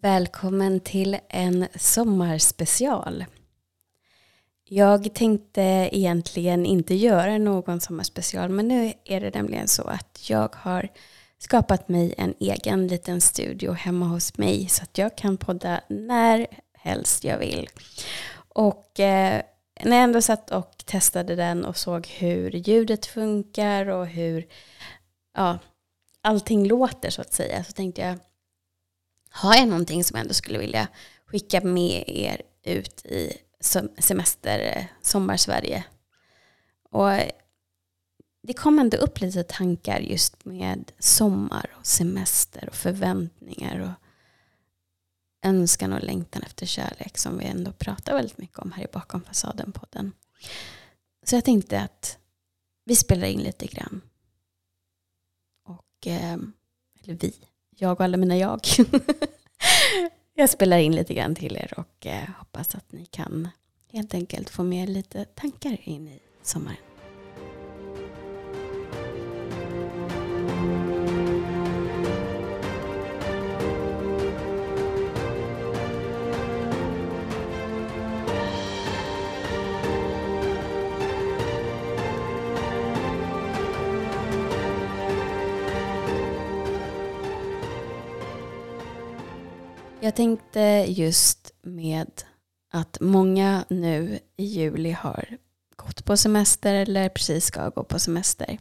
Välkommen till en sommarspecial. Jag tänkte egentligen inte göra någon sommarspecial men nu är det nämligen så att jag har skapat mig en egen liten studio hemma hos mig så att jag kan podda när helst jag vill. Och eh, när jag ändå satt och testade den och såg hur ljudet funkar och hur ja, allting låter så att säga så tänkte jag har jag någonting som jag ändå skulle vilja skicka med er ut i semester, sommarsverige. Och det kom ändå upp lite tankar just med sommar och semester och förväntningar och önskan och längtan efter kärlek som vi ändå pratar väldigt mycket om här i Bakom fasaden-podden. Så jag tänkte att vi spelar in lite grann. Och, eh, eller vi, jag och alla mina jag. jag spelar in lite grann till er och eh, hoppas att ni kan helt enkelt få med lite tankar in i sommaren. Jag tänkte just med att många nu i juli har gått på semester eller precis ska gå på semester.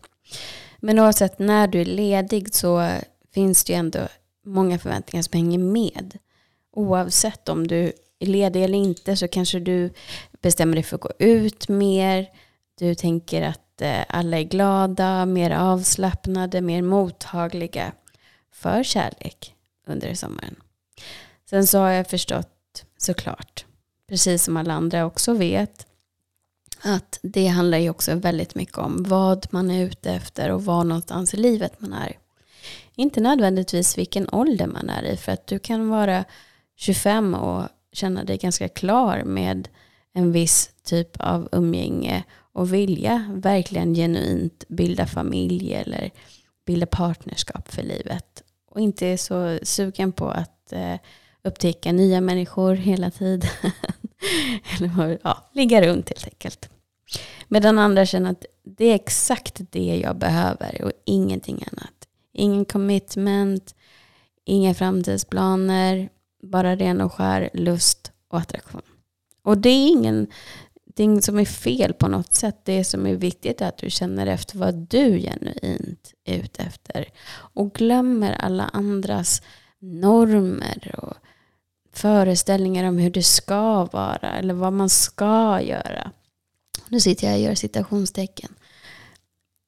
Men oavsett när du är ledig så finns det ju ändå många förväntningar som hänger med. Oavsett om du är ledig eller inte så kanske du bestämmer dig för att gå ut mer. Du tänker att eh, alla är glada, mer avslappnade, mer mottagliga för kärlek under sommaren. Sen så har jag förstått såklart, precis som alla andra också vet, att det handlar ju också väldigt mycket om vad man är ute efter och var någonstans i livet man är. Inte nödvändigtvis vilken ålder man är i, för att du kan vara 25 och känna dig ganska klar med en viss typ av umgänge och vilja verkligen genuint bilda familj eller bilda partnerskap för livet. Och inte är så sugen på att eh, upptäcka nya människor hela tiden. Eller ja, ligga runt helt enkelt. Medan andra känner att det är exakt det jag behöver och ingenting annat. Ingen commitment, inga framtidsplaner, bara ren och skär lust och attraktion. Och det är ingenting som är fel på något sätt. Det som är viktigt är att du känner efter vad du genuint är ute efter. Och glömmer alla andras normer och föreställningar om hur det ska vara eller vad man ska göra. Nu sitter jag och gör citationstecken.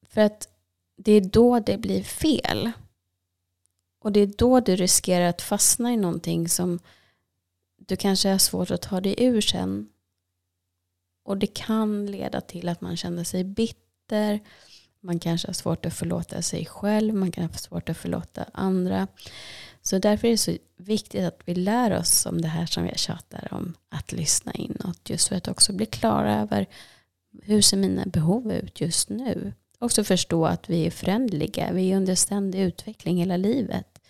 För att det är då det blir fel. Och det är då du riskerar att fastna i någonting som du kanske har svårt att ta dig ur sen. Och det kan leda till att man känner sig bitter. Man kanske har svårt att förlåta sig själv. Man kan ha svårt att förlåta andra. Så därför är det så viktigt att vi lär oss om det här som jag tjatar om. Att lyssna inåt. Just för att också bli klara över hur ser mina behov ut just nu. Också förstå att vi är förändliga. Vi är under ständig utveckling hela livet.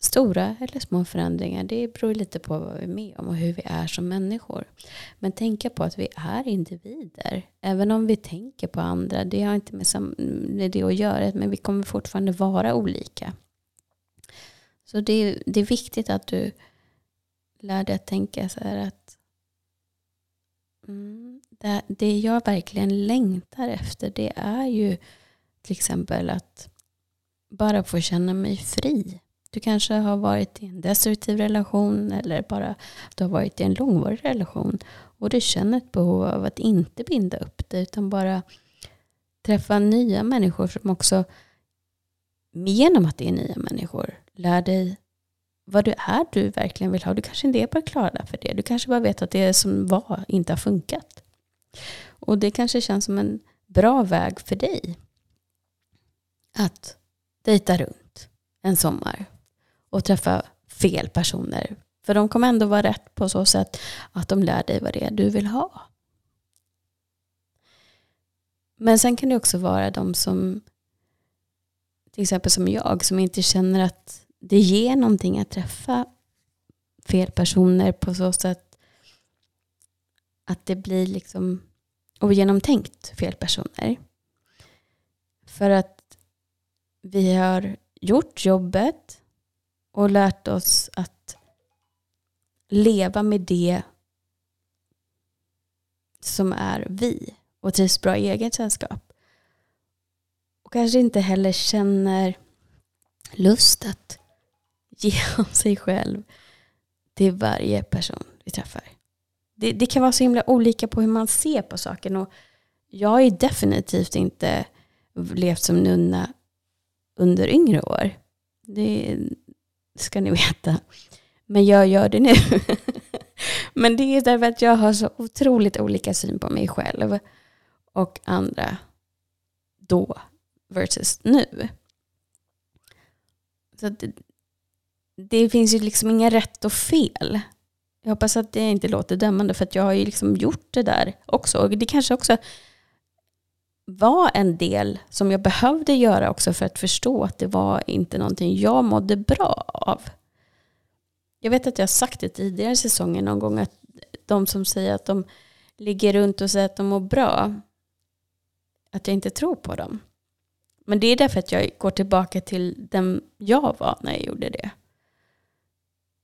Stora eller små förändringar, det beror lite på vad vi är med om och hur vi är som människor. Men tänka på att vi är individer. Även om vi tänker på andra, det har inte med det att göra, men vi kommer fortfarande vara olika. Så det är, det är viktigt att du lär dig att tänka så här att mm, det, det jag verkligen längtar efter det är ju till exempel att bara få känna mig fri. Du kanske har varit i en destruktiv relation eller bara du har varit i en långvarig relation och du känner ett behov av att inte binda upp dig utan bara träffa nya människor som också genom att det är nya människor lär dig vad det är du verkligen vill ha. Du kanske inte är bara klara för det. Du kanske bara vet att det som var inte har funkat. Och det kanske känns som en bra väg för dig att dejta runt en sommar och träffa fel personer. För de kommer ändå vara rätt på så sätt att de lär dig vad det är du vill ha. Men sen kan det också vara de som, till exempel som jag, som inte känner att det ger någonting att träffa fel personer på så sätt att det blir liksom ogenomtänkt fel personer. För att vi har gjort jobbet och lärt oss att leva med det som är vi och trivs bra i eget sällskap. Och kanske inte heller känner lust att ge av sig själv till varje person vi träffar. Det, det, kan vara så himla olika på hur man ser på saken. Och jag har ju definitivt inte levt som nunna under yngre år. Det ska ni veta. Men jag gör det nu. Men det är därför att jag har så otroligt olika syn på mig själv och andra då versus nu. Så det, det finns ju liksom inga rätt och fel. Jag hoppas att det inte låter dömande för att jag har ju liksom gjort det där också. Och det kanske också var en del som jag behövde göra också för att förstå att det var inte någonting jag mådde bra av. Jag vet att jag har sagt det tidigare i säsongen någon gång att de som säger att de ligger runt och säger att de mår bra, att jag inte tror på dem. Men det är därför att jag går tillbaka till den jag var när jag gjorde det.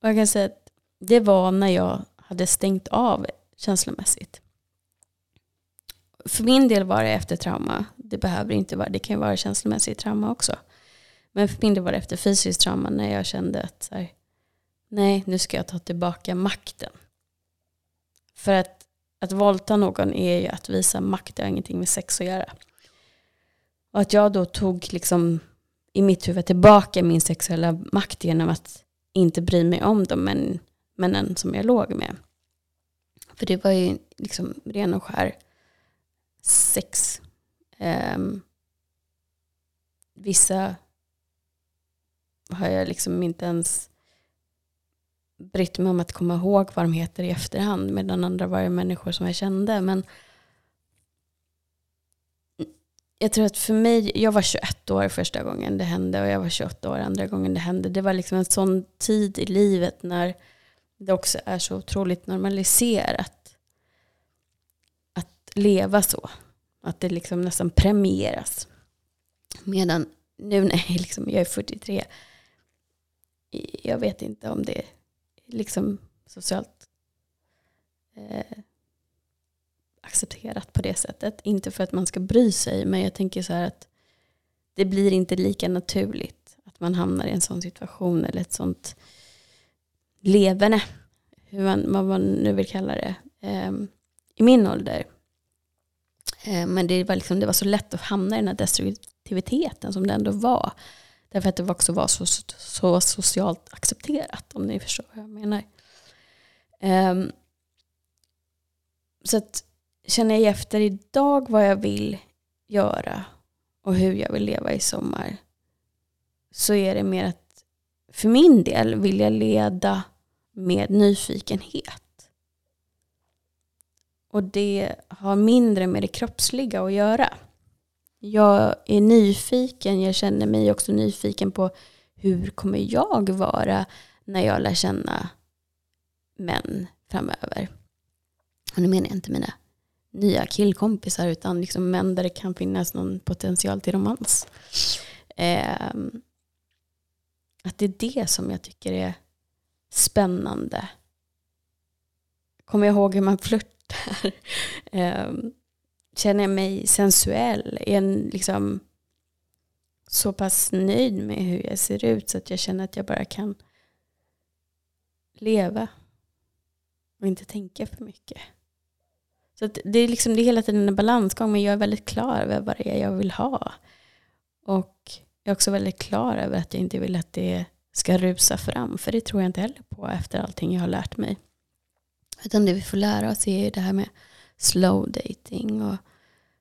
Och jag kan säga att det var när jag hade stängt av känslomässigt. För min del var det efter trauma. Det behöver inte vara, det kan ju vara känslomässigt trauma också. Men för min del var det efter fysiskt trauma när jag kände att så här, nej, nu ska jag ta tillbaka makten. För att, att våldta någon är ju att visa makt, det har ingenting med sex att göra. Och att jag då tog liksom i mitt huvud tillbaka min sexuella makt genom att inte bry mig om de män, männen som jag låg med. För det var ju liksom ren och skär sex. Um, vissa har jag liksom inte ens brytt mig om att komma ihåg vad de heter i efterhand. Medan andra var ju människor som jag kände. Men jag tror att för mig, jag var 21 år första gången det hände och jag var 28 år andra gången det hände. Det var liksom en sån tid i livet när det också är så otroligt normaliserat att leva så. Att det liksom nästan premieras. Medan nu när jag, liksom, jag är 43, jag vet inte om det är liksom socialt eh, accepterat på det sättet. Inte för att man ska bry sig, men jag tänker så här att det blir inte lika naturligt att man hamnar i en sån situation eller ett sånt levande, hur man, vad man nu vill kalla det, eh, i min ålder. Eh, men det var, liksom, det var så lätt att hamna i den här destruktiviteten som det ändå var. Därför att det också var så, så socialt accepterat, om ni förstår vad jag menar. Eh, så att känner jag efter idag vad jag vill göra och hur jag vill leva i sommar så är det mer att för min del vill jag leda med nyfikenhet. Och det har mindre med det kroppsliga att göra. Jag är nyfiken, jag känner mig också nyfiken på hur kommer jag vara när jag lär känna män framöver. Och nu menar jag inte mina nya killkompisar utan liksom män där det kan finnas någon potential till romans. Eh, att det är det som jag tycker är spännande. Kommer jag ihåg hur man flörtar? eh, känner jag mig sensuell? Är jag liksom, så pass nöjd med hur jag ser ut så att jag känner att jag bara kan leva och inte tänka för mycket. Så det är liksom det är hela tiden en balansgång men jag är väldigt klar över vad det är jag vill ha. Och jag är också väldigt klar över att jag inte vill att det ska rusa fram för det tror jag inte heller på efter allting jag har lärt mig. Utan det vi får lära oss är det här med slow dating och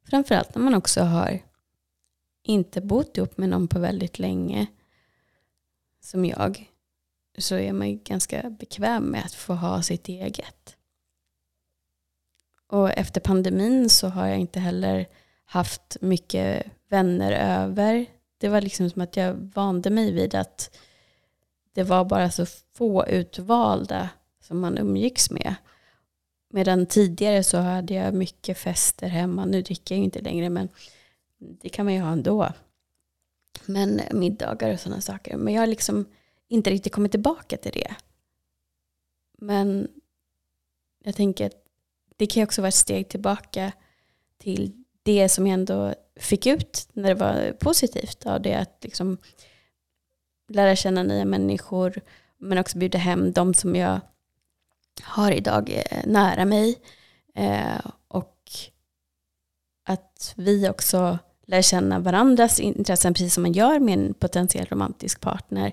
framförallt när man också har inte bott ihop med någon på väldigt länge som jag så är man ju ganska bekväm med att få ha sitt eget. Och efter pandemin så har jag inte heller haft mycket vänner över. Det var liksom som att jag vande mig vid att det var bara så få utvalda som man umgicks med. Medan tidigare så hade jag mycket fester hemma. Nu dricker jag ju inte längre men det kan man ju ha ändå. Men middagar och sådana saker. Men jag har liksom inte riktigt kommit tillbaka till det. Men jag tänker att det kan ju också vara ett steg tillbaka till det som jag ändå fick ut när det var positivt av det att liksom lära känna nya människor men också bjuda hem de som jag har idag eh, nära mig. Eh, och att vi också lär känna varandras intressen precis som man gör med en potentiell romantisk partner.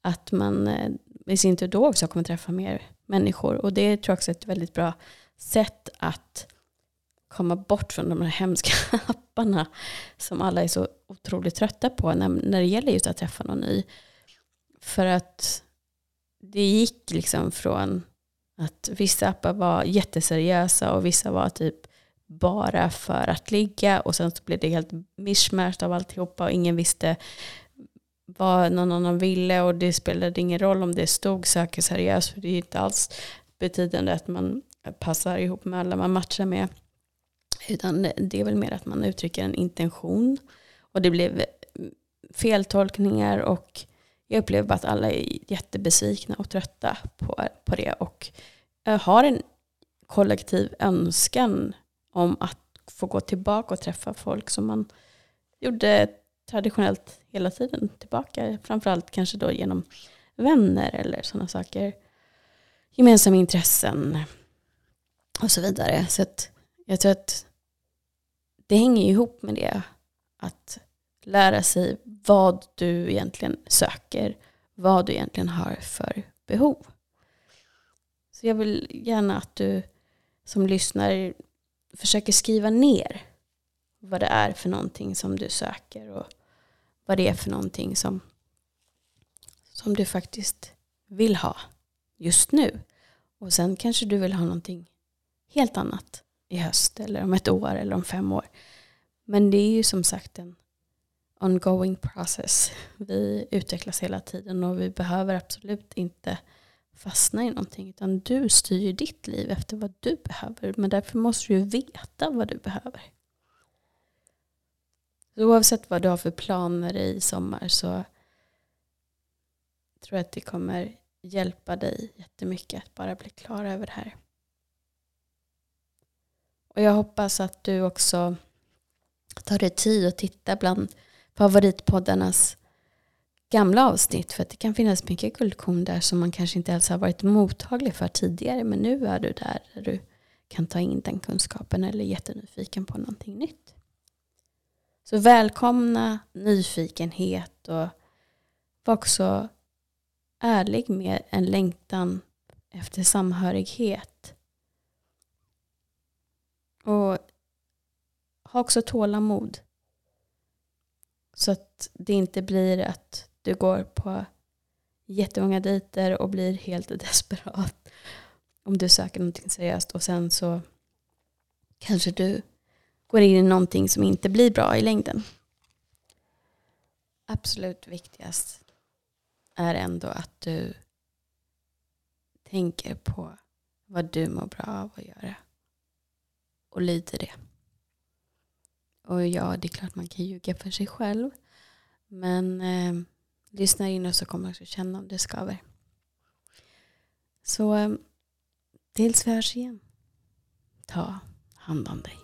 Att man eh, i sin tur då också kommer träffa mer människor. Och det tror jag också är ett väldigt bra sätt att komma bort från de här hemska apparna som alla är så otroligt trötta på när, när det gäller just att träffa någon ny. För att det gick liksom från att vissa appar var jätteseriösa och vissa var typ bara för att ligga och sen så blev det helt mischmasch av alltihopa och ingen visste vad någon annan ville och det spelade ingen roll om det stod söker seriöst för det är inte alls betydande att man passar ihop med alla man matchar med. Utan det är väl mer att man uttrycker en intention. Och det blev feltolkningar och jag upplever bara att alla är jättebesvikna och trötta på, på det. Och har en kollektiv önskan om att få gå tillbaka och träffa folk som man gjorde traditionellt hela tiden tillbaka. Framförallt kanske då genom vänner eller sådana saker. Gemensamma intressen och så vidare. Så att jag tror att det hänger ihop med det. Att lära sig vad du egentligen söker. Vad du egentligen har för behov. Så jag vill gärna att du som lyssnar försöker skriva ner vad det är för någonting som du söker och vad det är för någonting som, som du faktiskt vill ha just nu. Och sen kanske du vill ha någonting helt annat i höst eller om ett år eller om fem år. Men det är ju som sagt en ongoing process. Vi utvecklas hela tiden och vi behöver absolut inte fastna i någonting. Utan du styr ditt liv efter vad du behöver. Men därför måste du veta vad du behöver. Så oavsett vad du har för planer i sommar så tror jag att det kommer hjälpa dig jättemycket att bara bli klar över det här. Och jag hoppas att du också tar dig tid att titta bland favoritpoddarnas gamla avsnitt. För att det kan finnas mycket guldkorn där som man kanske inte ens har varit mottaglig för tidigare. Men nu är du där, där du kan ta in den kunskapen eller är jättenyfiken på någonting nytt. Så välkomna nyfikenhet och var också ärlig med en längtan efter samhörighet. Och ha också tålamod. Så att det inte blir att du går på jättemånga dejter och blir helt desperat om du söker någonting seriöst och sen så kanske du går in i någonting som inte blir bra i längden. Absolut viktigast är ändå att du tänker på vad du mår bra av att göra och lyder det. Och ja, det är klart man kan ljuga för sig själv. Men eh, lyssna in och så kommer du också känna om det skaver. Så eh, tills vi hörs igen, ta hand om dig.